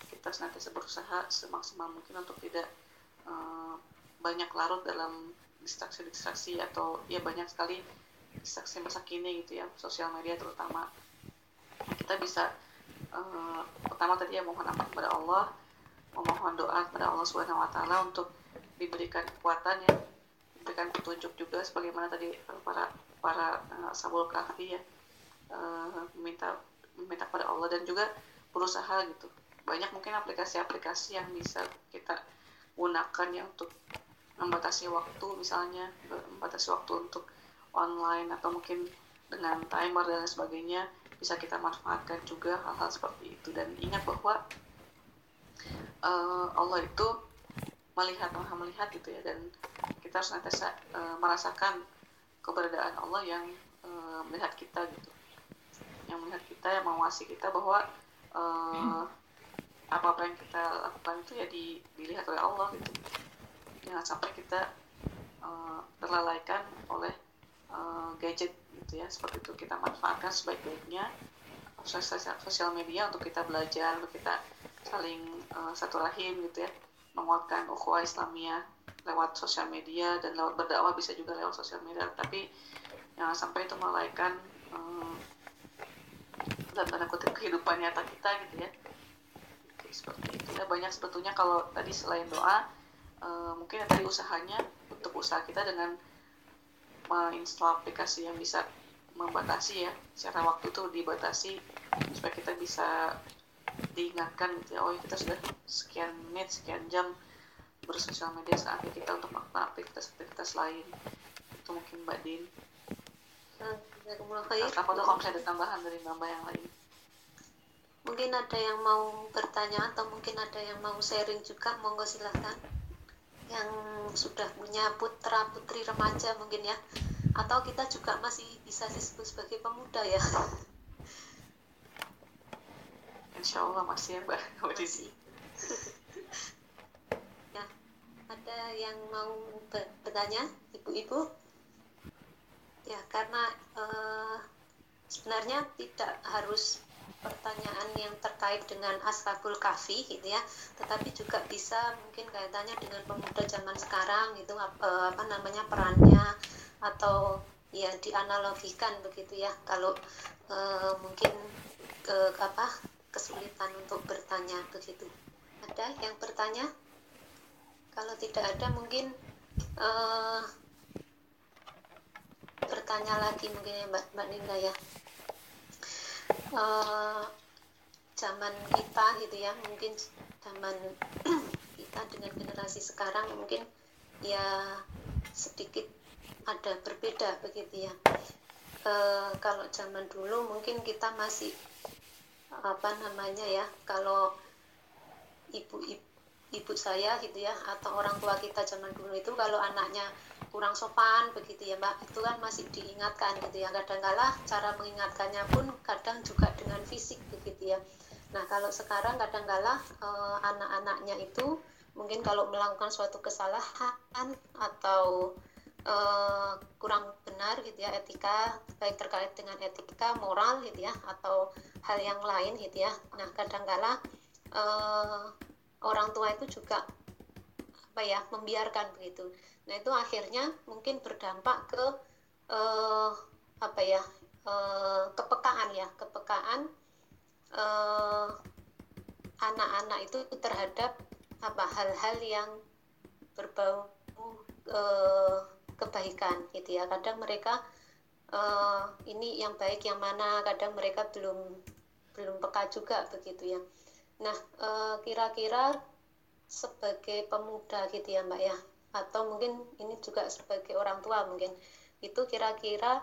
kita senantiasa berusaha semaksimal mungkin untuk tidak uh, banyak larut dalam distraksi-distraksi atau ya banyak sekali saksi masa kini gitu ya sosial media terutama. Kita bisa uh, pertama tadi ya mohon ampun kepada Allah memohon doa kepada Allah Subhanahu Wa Taala untuk diberikan kekuatan ya diberikan petunjuk juga sebagaimana tadi para para uh, sabul kahfi ya uh, meminta meminta kepada Allah dan juga berusaha gitu. Banyak mungkin aplikasi-aplikasi yang bisa kita gunakan ya untuk membatasi waktu misalnya membatasi waktu untuk online atau mungkin dengan timer dan sebagainya bisa kita manfaatkan juga hal-hal seperti itu. Dan ingat bahwa uh, Allah itu melihat maha melihat gitu ya. Dan kita harus nanti uh, merasakan keberadaan Allah yang uh, melihat kita gitu. Yang melihat kita yang mengawasi kita bahwa uh, apa apa yang kita lakukan itu ya di, dilihat oleh Allah gitu. Jangan sampai kita uh, terlalaikan oleh uh, gadget gitu ya. Seperti itu kita manfaatkan sebaik-baiknya. Sosial media untuk kita belajar untuk kita saling uh, satu rahim gitu ya menguatkan ukhuwah Islamiyah lewat sosial media dan lewat berdakwah bisa juga lewat sosial media. Tapi jangan sampai itu melalaikan um, dalam tanda kutip kehidupan nyata kita gitu ya. Oke, seperti itu. Ya banyak sebetulnya kalau tadi selain doa uh, mungkin ya tadi usahanya untuk usaha kita dengan menginstal aplikasi yang bisa membatasi ya secara waktu itu dibatasi supaya kita bisa diingatkan gitu ya oh kita sudah sekian menit sekian jam bersosial media saatnya kita untuk melakukan aktivitas-aktivitas lain. Itu mungkin Mbak Din. Apa tuh kalau misalnya ada tambahan dari Mbak yang lain? Mungkin ada yang mau bertanya atau mungkin ada yang mau sharing juga monggo silahkan yang sudah punya putra putri remaja mungkin ya. Atau kita juga masih bisa disebut sebagai pemuda ya Insya Allah masih ya mbak ya ada yang mau bertanya ibu-ibu? Ya karena uh, sebenarnya tidak harus pertanyaan yang terkait dengan ashabul kafi gitu ya. Tetapi juga bisa mungkin kaitannya dengan pemuda zaman sekarang gitu apa, apa namanya perannya atau ya dianalogikan begitu ya. Kalau e, mungkin ke apa kesulitan untuk bertanya begitu. Ada yang bertanya? Kalau tidak ada mungkin e, bertanya lagi mungkin ya mbak mbak Ninda ya. Uh, zaman kita gitu ya mungkin zaman kita dengan generasi sekarang mungkin ya sedikit ada berbeda begitu ya. Uh, kalau zaman dulu mungkin kita masih apa namanya ya kalau ibu-ibu ibu saya gitu ya atau orang tua kita zaman dulu itu kalau anaknya kurang sopan begitu ya mbak itu kan masih diingatkan gitu ya. Kadang-kala cara mengingatkannya pun kadang juga dengan fisik begitu ya. Nah kalau sekarang kadang-kala eh, anak-anaknya itu mungkin kalau melakukan suatu kesalahan atau eh, kurang benar gitu ya etika baik terkait dengan etika moral gitu ya atau hal yang lain gitu ya. Nah kadang-kala eh, orang tua itu juga apa ya membiarkan begitu. Nah itu akhirnya mungkin berdampak ke uh, apa ya uh, kepekaan ya kepekaan eh, anak-anak itu terhadap apa hal-hal yang berbau uh, kebaikan gitu ya kadang mereka uh, ini yang baik yang mana kadang mereka belum belum peka juga begitu ya nah kira-kira uh, sebagai pemuda gitu ya mbak ya atau mungkin ini juga sebagai orang tua mungkin itu kira-kira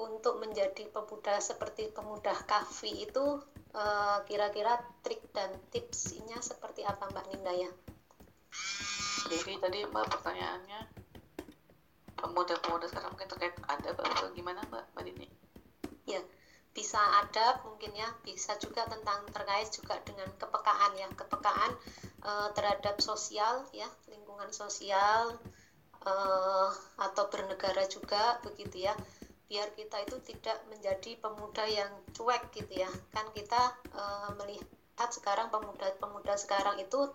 untuk menjadi pemuda seperti pemuda kafi itu eh, kira-kira trik dan tipsnya seperti apa Mbak Ninda ya? Jadi tadi Mbak pertanyaannya pemuda-pemuda sekarang mungkin terkait ada atau gimana Mbak Mbak Dini? Ya, bisa ada mungkin ya, bisa juga tentang terkait juga dengan kepekaan ya, kepekaan uh, terhadap sosial ya, lingkungan sosial uh, atau bernegara juga begitu ya biar kita itu tidak menjadi pemuda yang cuek gitu ya kan kita uh, melihat sekarang pemuda-pemuda sekarang itu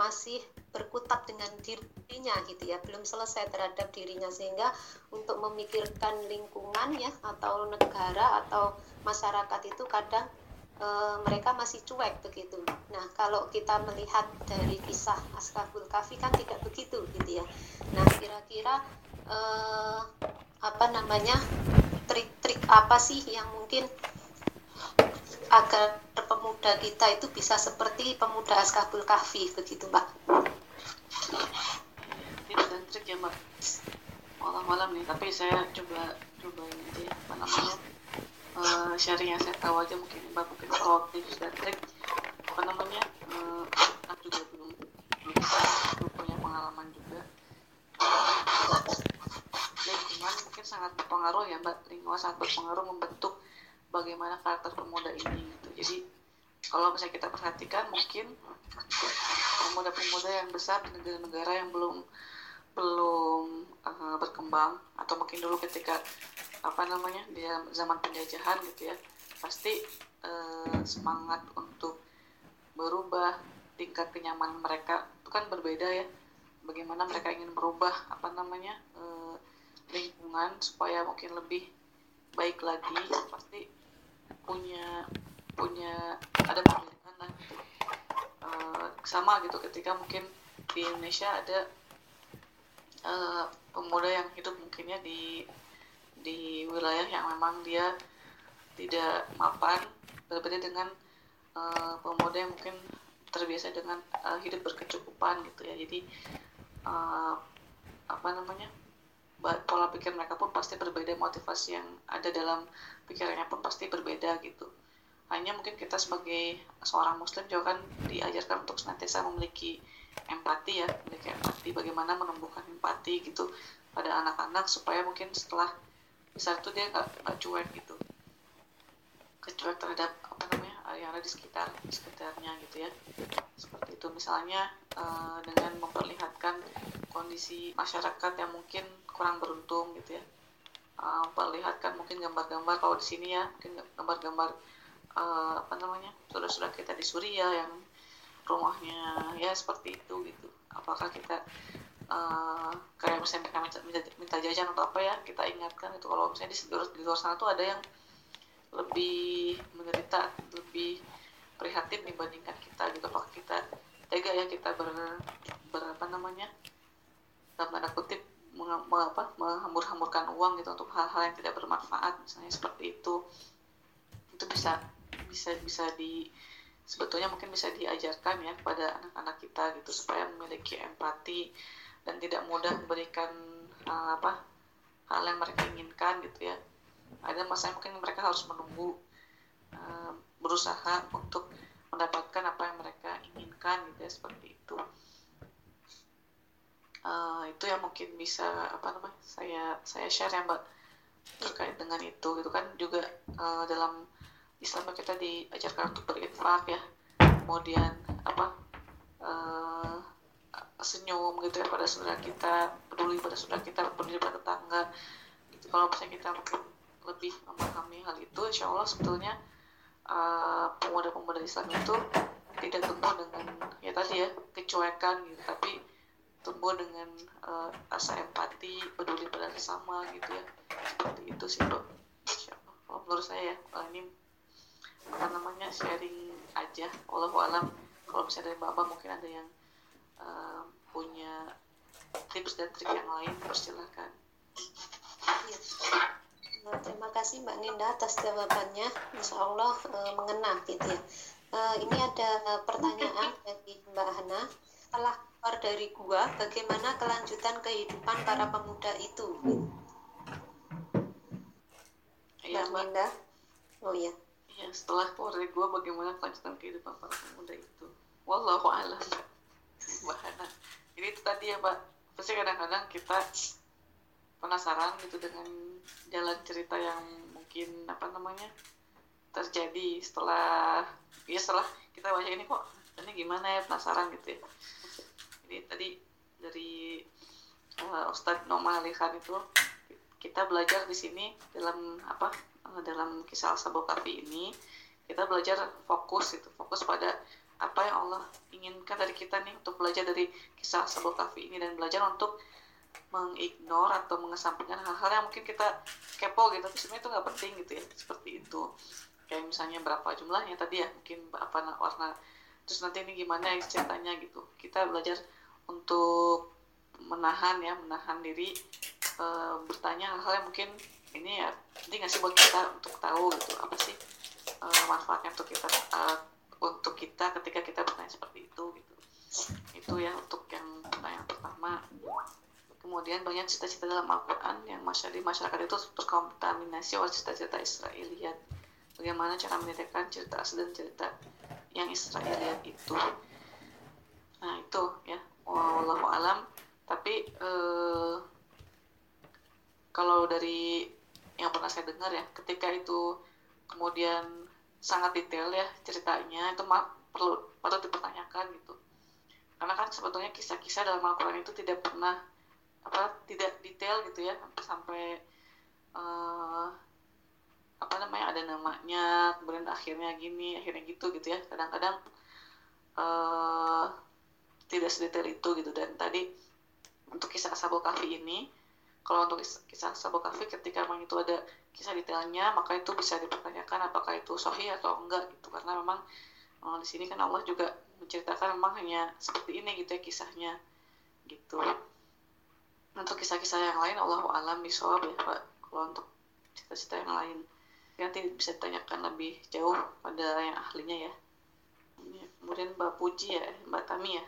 masih berkutat dengan dirinya gitu ya belum selesai terhadap dirinya sehingga untuk memikirkan lingkungan ya atau negara atau masyarakat itu kadang e, mereka masih cuek begitu. Nah, kalau kita melihat dari kisah Ashabul Kafi kan tidak begitu gitu ya. Nah, kira-kira e, apa namanya trik-trik apa sih yang mungkin agar pemuda kita itu bisa seperti pemuda Ashabul Kahfi begitu, Mbak? Ini dan trik ya, Mbak. Malam-malam nih, tapi saya coba coba ini aja ya, apa namanya? uh, sharing yang saya tahu aja mungkin mbak mungkin kalau tips dan trik apa namanya uh, juga belum belum, belum punya pengalaman juga lingkungan mungkin sangat berpengaruh ya mbak lingkungan sangat berpengaruh membentuk bagaimana karakter pemuda ini gitu jadi kalau misalnya kita perhatikan mungkin pemuda-pemuda yang besar di negara-negara yang belum belum uh, berkembang atau mungkin dulu ketika apa namanya di zaman penjajahan gitu ya pasti uh, semangat untuk berubah tingkat kenyamanan mereka. Itu kan berbeda ya bagaimana mereka ingin merubah apa namanya uh, lingkungan supaya mungkin lebih baik lagi pasti punya punya ada perbedaan lah. Uh, sama gitu ketika mungkin di Indonesia ada uh, pemuda yang hidup mungkinnya di di wilayah yang memang dia tidak mapan berbeda dengan uh, pemuda yang mungkin terbiasa dengan uh, hidup berkecukupan gitu ya. Jadi uh, apa namanya pola pikir mereka pun pasti berbeda motivasi yang ada dalam pikirannya pun pasti berbeda gitu hanya mungkin kita sebagai seorang muslim juga kan diajarkan untuk senantiasa memiliki empati ya memiliki empati bagaimana menumbuhkan empati gitu pada anak-anak supaya mungkin setelah besar tuh dia nggak cuek gitu. Kecuek terhadap apa namanya yang ada di sekitar sekitarnya gitu ya. Seperti itu. Misalnya uh, dengan memperlihatkan kondisi masyarakat yang mungkin kurang beruntung gitu ya. Uh, memperlihatkan mungkin gambar-gambar kalau di sini ya mungkin gambar-gambar uh, apa namanya saudara-saudara kita di Suriah yang rumahnya ya seperti itu gitu. Apakah kita uh, kayak misalnya mereka minta, minta, jajan atau apa ya kita ingatkan itu kalau misalnya di, di luar sana tuh ada yang lebih menderita lebih prihatin dibandingkan kita gitu. Apakah kita tega ya kita ber, ber apa namanya dalam tanda kutip meng, apa, menghambur-hamburkan uang gitu untuk hal-hal yang tidak bermanfaat misalnya seperti itu. Itu bisa bisa bisa di sebetulnya mungkin bisa diajarkan ya kepada anak-anak kita gitu supaya memiliki empati dan tidak mudah memberikan uh, apa hal yang mereka inginkan gitu ya. Ada masa mungkin mereka harus menunggu uh, berusaha untuk mendapatkan apa yang mereka inginkan gitu ya seperti itu. Uh, itu yang mungkin bisa apa namanya saya saya share ya mbak terkait dengan itu gitu kan. Juga uh, dalam Islam kita diajarkan untuk berinfak ya. Kemudian apa uh, senyum gitu ya pada saudara kita peduli pada saudara kita peduli pada tetangga. Gitu. kalau misalnya kita lebih memahami hal itu insya Allah sebetulnya uh, pemuda-pemuda Islam itu tidak tumbuh dengan ya tadi ya kecuekan gitu tapi tumbuh dengan uh, rasa empati peduli pada sesama gitu ya. Seperti itu sih bro. Kalau menurut saya ya ini apa namanya sharing aja Allah alam. Kalau misalnya dari bapak mungkin ada yang uh, punya tips dan trik yang lain persilahkan. Ya. nah, terima kasih Mbak Ninda atas jawabannya. Insya Allah uh, mengena gitu ya. Uh, ini ada pertanyaan dari Mbak Hana. Setelah keluar dari gua bagaimana kelanjutan kehidupan para pemuda itu? Iya, Mbak. Ninda. Oh iya ya setelah keluar dari gua bagaimana kelanjutan kehidupan para pemuda itu. Wallahu alam. Bahana jadi itu tadi ya pak. Pasti kadang-kadang kita penasaran gitu dengan jalan cerita yang mungkin apa namanya terjadi setelah ya setelah kita baca ini kok ini gimana ya penasaran gitu ya. Jadi tadi dari uh, Ustadz Noma Alihan itu kita belajar di sini dalam apa dalam kisah Sabuk Kafi ini kita belajar fokus itu fokus pada apa yang Allah inginkan dari kita nih untuk belajar dari kisah Sabuk Kafi ini dan belajar untuk mengignore atau mengesampingkan hal-hal yang mungkin kita kepo gitu tapi sebenarnya itu nggak penting gitu ya seperti itu. Kayak misalnya berapa jumlahnya tadi ya mungkin apa warna terus nanti ini gimana ya ceritanya gitu. Kita belajar untuk menahan ya menahan diri e, bertanya hal-hal yang mungkin ini ya penting nggak sih buat kita untuk tahu gitu apa sih uh, manfaatnya untuk kita uh, untuk kita ketika kita bertanya seperti itu gitu. Itu ya untuk yang pertanyaan pertama. Kemudian banyak cita-cita dalam Al-Quran yang masyarakat masyarakat itu terkontaminasi oleh cita-cita Israeliat. Bagaimana cara membedakan cerita asli dan cerita yang Israeliat itu. Nah itu ya wallahu alam. Tapi eh, kalau dari yang pernah saya dengar ya ketika itu kemudian sangat detail ya ceritanya itu perlu perlu dipertanyakan gitu. Karena kan sebetulnya kisah-kisah dalam Al-Quran itu tidak pernah apa tidak detail gitu ya sampai uh, apa namanya ada namanya kemudian akhirnya gini akhirnya gitu gitu ya. Kadang-kadang uh, tidak sedetail itu gitu. Dan tadi untuk kisah Ashabul Kahfi ini kalau untuk kisah Sabu Kafi ketika memang itu ada kisah detailnya maka itu bisa dipertanyakan apakah itu sahih atau enggak gitu. Karena memang uh, di sini kan Allah juga menceritakan memang hanya seperti ini gitu ya kisahnya gitu. Untuk kisah-kisah yang lain Allah alam bisawab ya Pak. Kalau untuk cerita-cerita yang lain nanti bisa ditanyakan lebih jauh pada yang ahlinya ya. Kemudian Mbak Puji ya Mbak Tami ya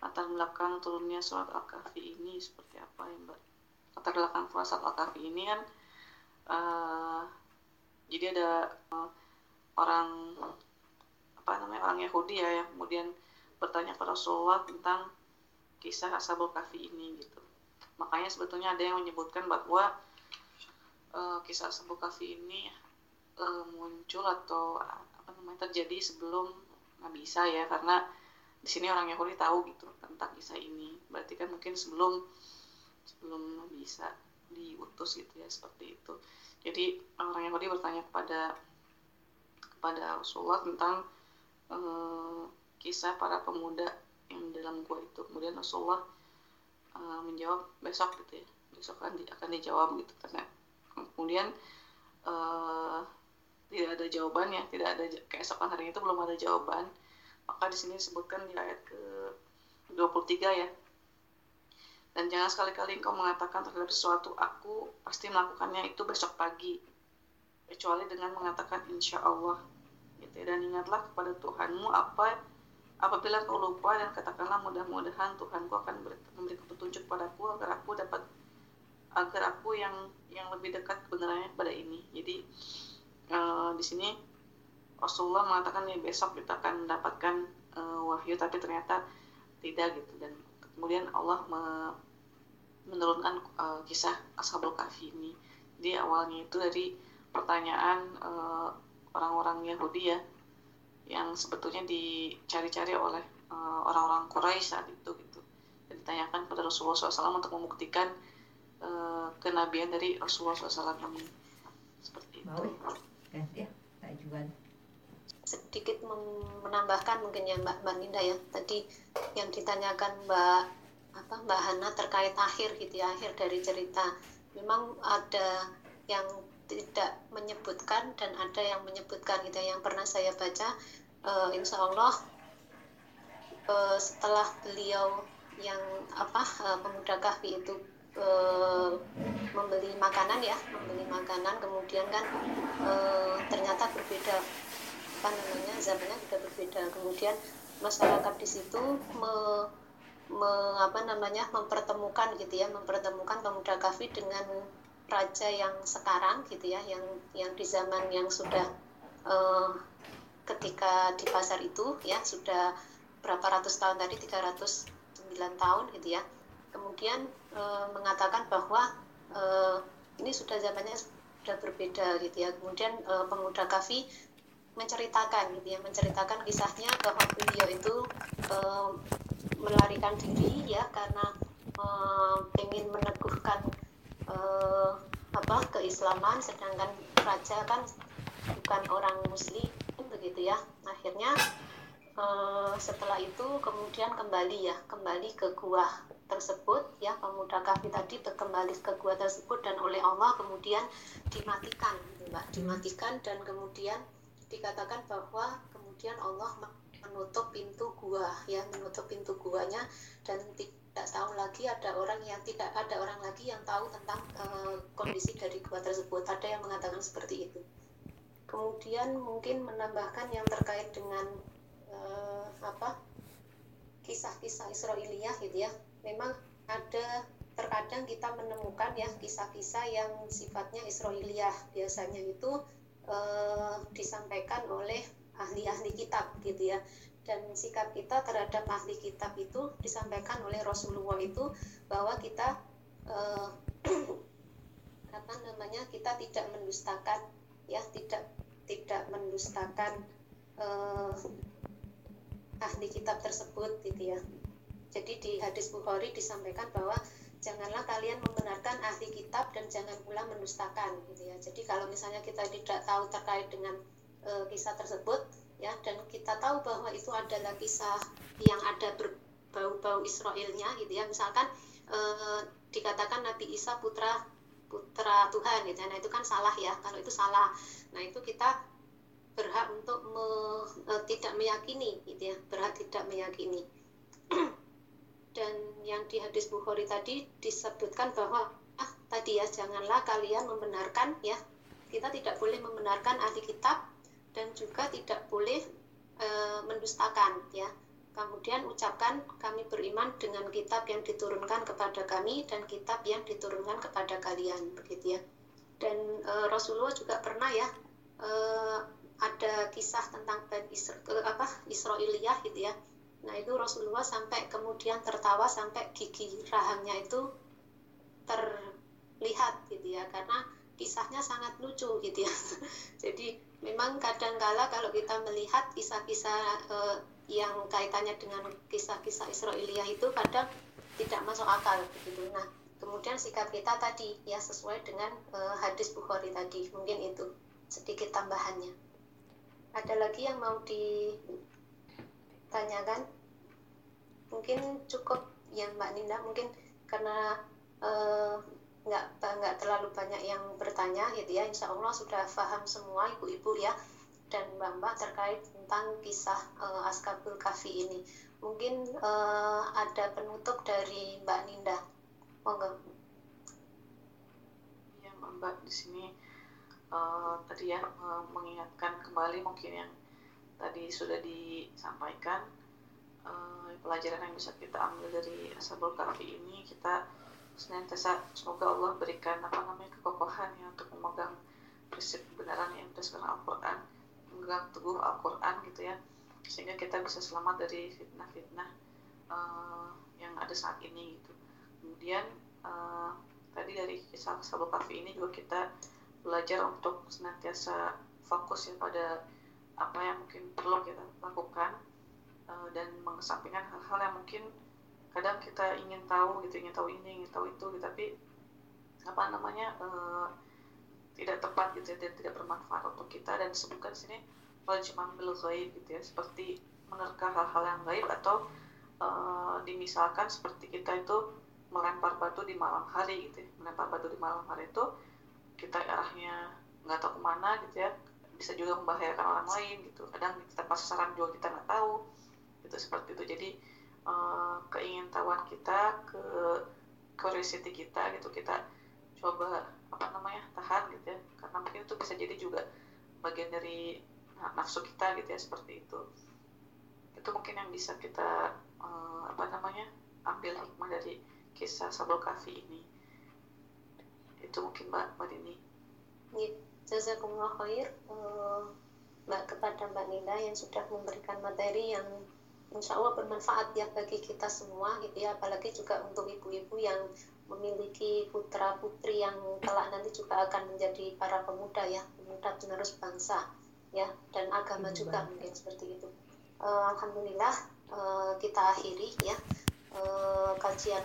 latar belakang turunnya surat Al-Kahfi ini seperti apa ya Mbak? Latar belakang surat Al-Kahfi ini kan uh, jadi ada uh, orang apa namanya orang Yahudi ya yang kemudian bertanya kepada Rasulullah tentang kisah Ashabul Kahfi ini gitu. Makanya sebetulnya ada yang menyebutkan bahwa uh, kisah Ashabul Kahfi ini uh, muncul atau apa namanya terjadi sebelum Nabi Isa ya karena di sini orang Yahudi tahu gitu tentang kisah ini. Berarti kan mungkin sebelum sebelum bisa diutus gitu ya seperti itu. Jadi orang Yahudi bertanya kepada kepada Rasulullah tentang uh, kisah para pemuda yang dalam gua itu. Kemudian Rasulullah uh, menjawab besok gitu ya. Besok akan, di, akan dijawab gitu. Karena kemudian uh, tidak ada jawabannya tidak ada keesokan hari itu belum ada jawaban maka di sini disebutkan di ayat ke 23 ya? Dan jangan sekali-kali engkau mengatakan terhadap sesuatu aku pasti melakukannya itu besok pagi. Kecuali dengan mengatakan insya Allah. Gitu ya. dan ingatlah kepada Tuhanmu apa apabila kau lupa dan katakanlah mudah-mudahan Tuhanku akan memberi petunjuk padaku agar aku dapat agar aku yang yang lebih dekat kebenarannya pada ini. Jadi uh, di sini Rasulullah mengatakan ya besok kita akan mendapatkan uh, wahyu tapi ternyata tidak gitu. Dan kemudian Allah me menurunkan uh, kisah Ashabul Kahfi ini. Jadi awalnya itu dari pertanyaan orang orang-orang Yahudi ya yang sebetulnya dicari-cari oleh uh, orang-orang Quraisy saat itu gitu. Dan ditanyakan kepada Rasulullah SAW untuk membuktikan uh, kenabian dari Rasulullah SAW ini seperti itu. ganti ya tak jual sedikit menambahkan mungkin ya Mbak Mbak Ninda ya tadi yang ditanyakan Mbak apa Mbak Hana terkait akhir gitu ya akhir dari cerita memang ada yang tidak menyebutkan dan ada yang menyebutkan gitu ya. yang pernah saya baca uh, Insya Allah uh, setelah beliau yang apa uh, pemuda kahfi itu uh, membeli makanan ya membeli makanan kemudian kan uh, ternyata berbeda apa namanya zamannya sudah berbeda. Kemudian masyarakat di situ me, me, apa namanya mempertemukan gitu ya mempertemukan pemuda kafir dengan raja yang sekarang gitu ya yang yang di zaman yang sudah uh, ketika di pasar itu ya sudah berapa ratus tahun tadi 309 tahun gitu ya. Kemudian uh, mengatakan bahwa uh, ini sudah zamannya sudah berbeda gitu ya. Kemudian uh, pemuda kafi menceritakan gitu ya menceritakan kisahnya bahwa beliau itu e, melarikan diri ya karena e, ingin meneguhkan e, apa keislaman sedangkan raja kan bukan orang muslim begitu ya. Akhirnya e, setelah itu kemudian kembali ya kembali ke gua tersebut ya pemuda kafir tadi kembali ke gua tersebut dan oleh Allah kemudian dimatikan mbak. Dimatikan dan kemudian dikatakan bahwa kemudian Allah menutup pintu gua ya menutup pintu guanya dan tidak tahu lagi ada orang yang tidak ada orang lagi yang tahu tentang uh, kondisi dari gua tersebut. Ada yang mengatakan seperti itu. Kemudian mungkin menambahkan yang terkait dengan uh, apa kisah-kisah Israiliyah gitu ya. Memang ada terkadang kita menemukan ya kisah-kisah yang sifatnya Israiliyah biasanya itu uh, disampaikan oleh ahli-ahli kitab gitu ya. Dan sikap kita terhadap ahli kitab itu disampaikan oleh Rasulullah itu bahwa kita uh, apa namanya kita tidak mendustakan ya tidak tidak mendustakan uh, ahli kitab tersebut gitu ya. Jadi di hadis Bukhari disampaikan bahwa janganlah kalian membenarkan ahli kitab dan jangan pula mendustakan gitu ya. Jadi kalau misalnya kita tidak tahu terkait dengan e, kisah tersebut ya dan kita tahu bahwa itu adalah kisah yang ada berbau-bau Israelnya gitu ya. Misalkan e, dikatakan Nabi Isa putra putra Tuhan gitu ya. Nah itu kan salah ya kalau itu salah. Nah itu kita berhak untuk me, e, tidak meyakini gitu ya. Berhak tidak meyakini dan yang di hadis Bukhari tadi disebutkan bahwa ah tadi ya janganlah kalian membenarkan ya. Kita tidak boleh membenarkan ahli kitab dan juga tidak boleh e, mendustakan ya. Kemudian ucapkan kami beriman dengan kitab yang diturunkan kepada kami dan kitab yang diturunkan kepada kalian begitu ya. Dan e, Rasulullah juga pernah ya e, ada kisah tentang Isra, apa Israiliyah gitu ya Nah itu Rasulullah sampai kemudian tertawa sampai gigi rahangnya itu terlihat gitu ya karena kisahnya sangat lucu gitu ya. Jadi memang kadang-kala kalau kita melihat kisah-kisah eh, yang kaitannya dengan kisah-kisah Israiliyah itu kadang tidak masuk akal begitu. Nah kemudian sikap kita tadi ya sesuai dengan eh, hadis Bukhari tadi mungkin itu sedikit tambahannya. ada lagi yang mau ditanyakan mungkin cukup ya Mbak Ninda mungkin karena eh, nggak uh, nggak terlalu banyak yang bertanya gitu ya. Insya Allah sudah paham semua ibu-ibu ya dan mbak-mbak terkait tentang kisah uh, Askabul Kafi ini. Mungkin uh, ada penutup dari Mbak Ninda. Monggo. Ya mbak di sini uh, tadi ya mengingatkan kembali mungkin yang tadi sudah disampaikan uh, pelajaran yang bisa kita ambil dari Ashabul Kahfi ini kita senantiasa semoga Allah berikan apa namanya kekokohan ya untuk memegang prinsip kebenaran yang berdasarkan Al-Quran memegang teguh Al-Quran gitu ya sehingga kita bisa selamat dari fitnah-fitnah uh, yang ada saat ini gitu. Kemudian uh, tadi dari kisah Ashabul Kahfi ini juga kita belajar untuk senantiasa fokus ya pada apa yang mungkin perlu kita lakukan uh, dan mengesampingkan hal-hal yang mungkin kadang kita ingin tahu gitu ingin tahu ini ingin tahu itu gitu, tapi apa namanya uh, tidak tepat gitu ya, dan tidak bermanfaat untuk kita. Dan disebutkan sini cuma bil gaib gitu ya seperti menerka hal-hal yang gaib atau uh, dimisalkan seperti kita itu melempar batu di malam hari gitu ya. Melempar batu di malam hari itu kita arahnya nggak tahu ke mana gitu ya bisa juga membahayakan orang lain gitu. Kadang kita pas sasaran juga kita nggak tahu gitu seperti itu. Jadi uh, keingintahuan kita ke curiosity kita gitu kita coba apa namanya tahan gitu ya. Karena mungkin itu bisa jadi juga bagian dari nafsu kita gitu ya seperti itu. Itu mungkin yang bisa kita uh, apa namanya ambil hikmah dari kisah Sabul Kafi ini. Itu mungkin mbak mbak Dini ya, jazakumullah khair. Uh, mbak kepada mbak Nina yang sudah memberikan materi yang insya Allah bermanfaat ya bagi kita semua gitu ya. Apalagi juga untuk ibu-ibu yang memiliki putra putri yang kelak nanti juga akan menjadi para pemuda ya pemuda penerus bangsa ya dan agama juga mungkin seperti itu. Uh, alhamdulillah uh, kita akhiri ya. Uh, kajian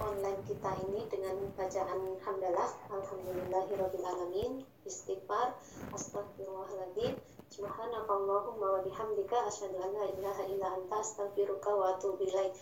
online kita ini dengan bacaan hamdalah alhamdulillahirobbilalamin istighfar astagfirullahaladzim Subhanakallahumma wa bihamdika asyhadu an la ilaha illa anta astaghfiruka wa atubu ilaik.